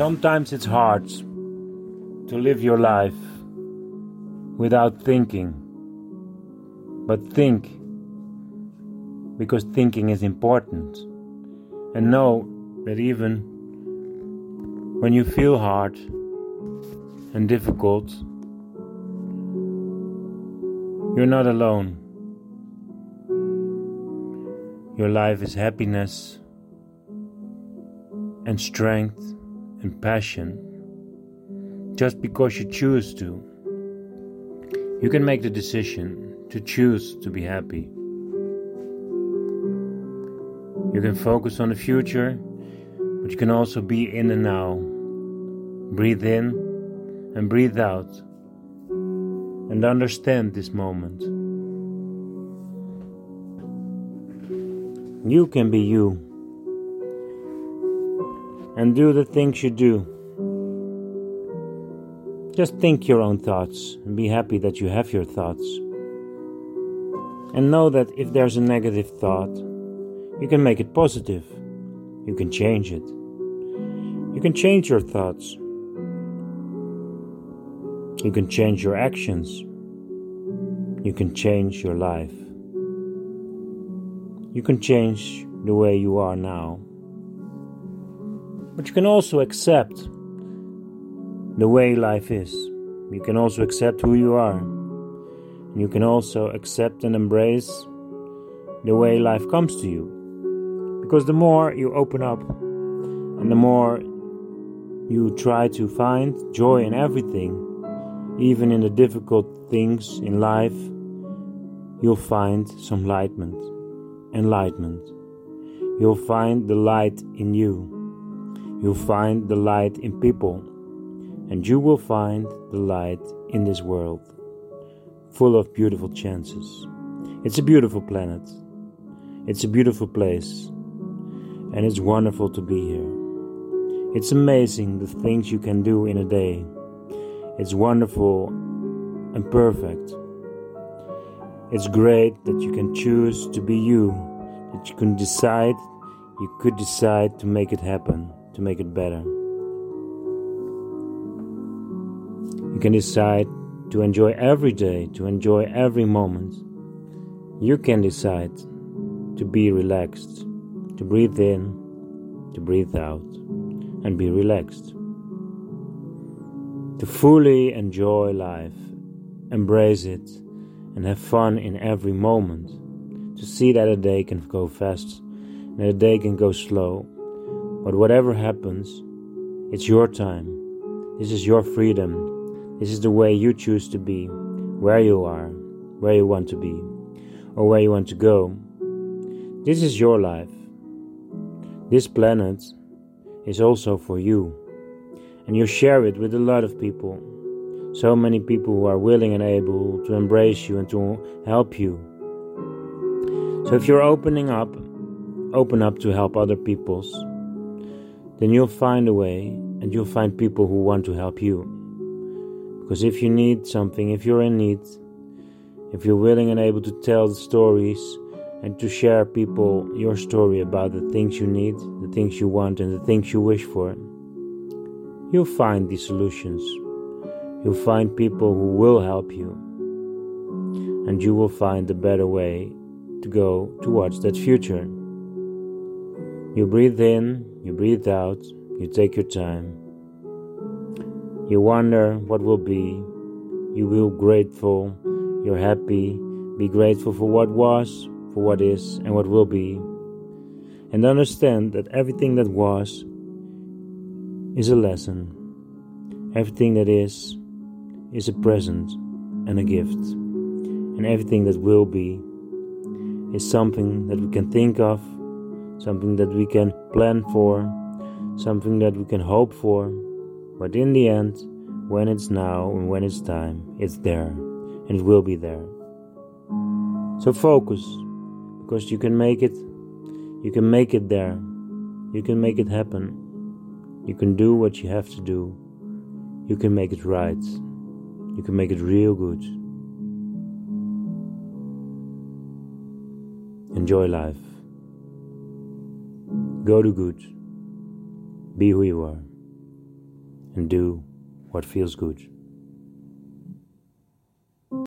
Sometimes it's hard to live your life without thinking. But think, because thinking is important. And know that even when you feel hard and difficult, you're not alone. Your life is happiness and strength and passion just because you choose to. You can make the decision to choose to be happy. You can focus on the future, but you can also be in the now. Breathe in and breathe out and understand this moment. You can be you and do the things you do. Just think your own thoughts and be happy that you have your thoughts. And know that if there's a negative thought, you can make it positive. You can change it. You can change your thoughts. You can change your actions. You can change your life. You can change the way you are now. But you can also accept the way life is. You can also accept who you are. You can also accept and embrace the way life comes to you. Because the more you open up and the more you try to find joy in everything, even in the difficult things in life, you'll find some enlightenment. Enlightenment. You'll find the light in you. You'll find the light in people, and you will find the light in this world, full of beautiful chances. It's a beautiful planet. It's a beautiful place, and it's wonderful to be here. It's amazing the things you can do in a day. It's wonderful and perfect. It's great that you can choose to be you, that you can decide, you could decide to make it happen to make it better. You can decide to enjoy every day, to enjoy every moment. You can decide to be relaxed, to breathe in, to breathe out, and be relaxed. To fully enjoy life, embrace it, and have fun in every moment. To see that a day can go fast and a day can go slow but whatever happens, it's your time. This is your freedom. This is the way you choose to be, where you are, where you want to be, or where you want to go. This is your life. This planet is also for you. And you share it with a lot of people. So many people who are willing and able to embrace you and to help you. So if you're opening up, open up to help other people's then you'll find a way and you'll find people who want to help you. Because if you need something, if you're in need, if you're willing and able to tell the stories and to share people your story about the things you need, the things you want, and the things you wish for, you'll find these solutions. You'll find people who will help you. And you will find a better way to go towards that future. You breathe in, you breathe out, you take your time. You wonder what will be. You will grateful. You're happy. Be grateful for what was, for what is, and what will be. And understand that everything that was is a lesson. Everything that is is a present and a gift. And everything that will be is something that we can think of something that we can plan for, something that we can hope for. But in the end, when it's now and when it's time, it's there and it will be there. So focus because you can make it. You can make it there. You can make it happen. You can do what you have to do. You can make it right. You can make it real good. Enjoy life. Go to good. Be who you are. and do what feels good.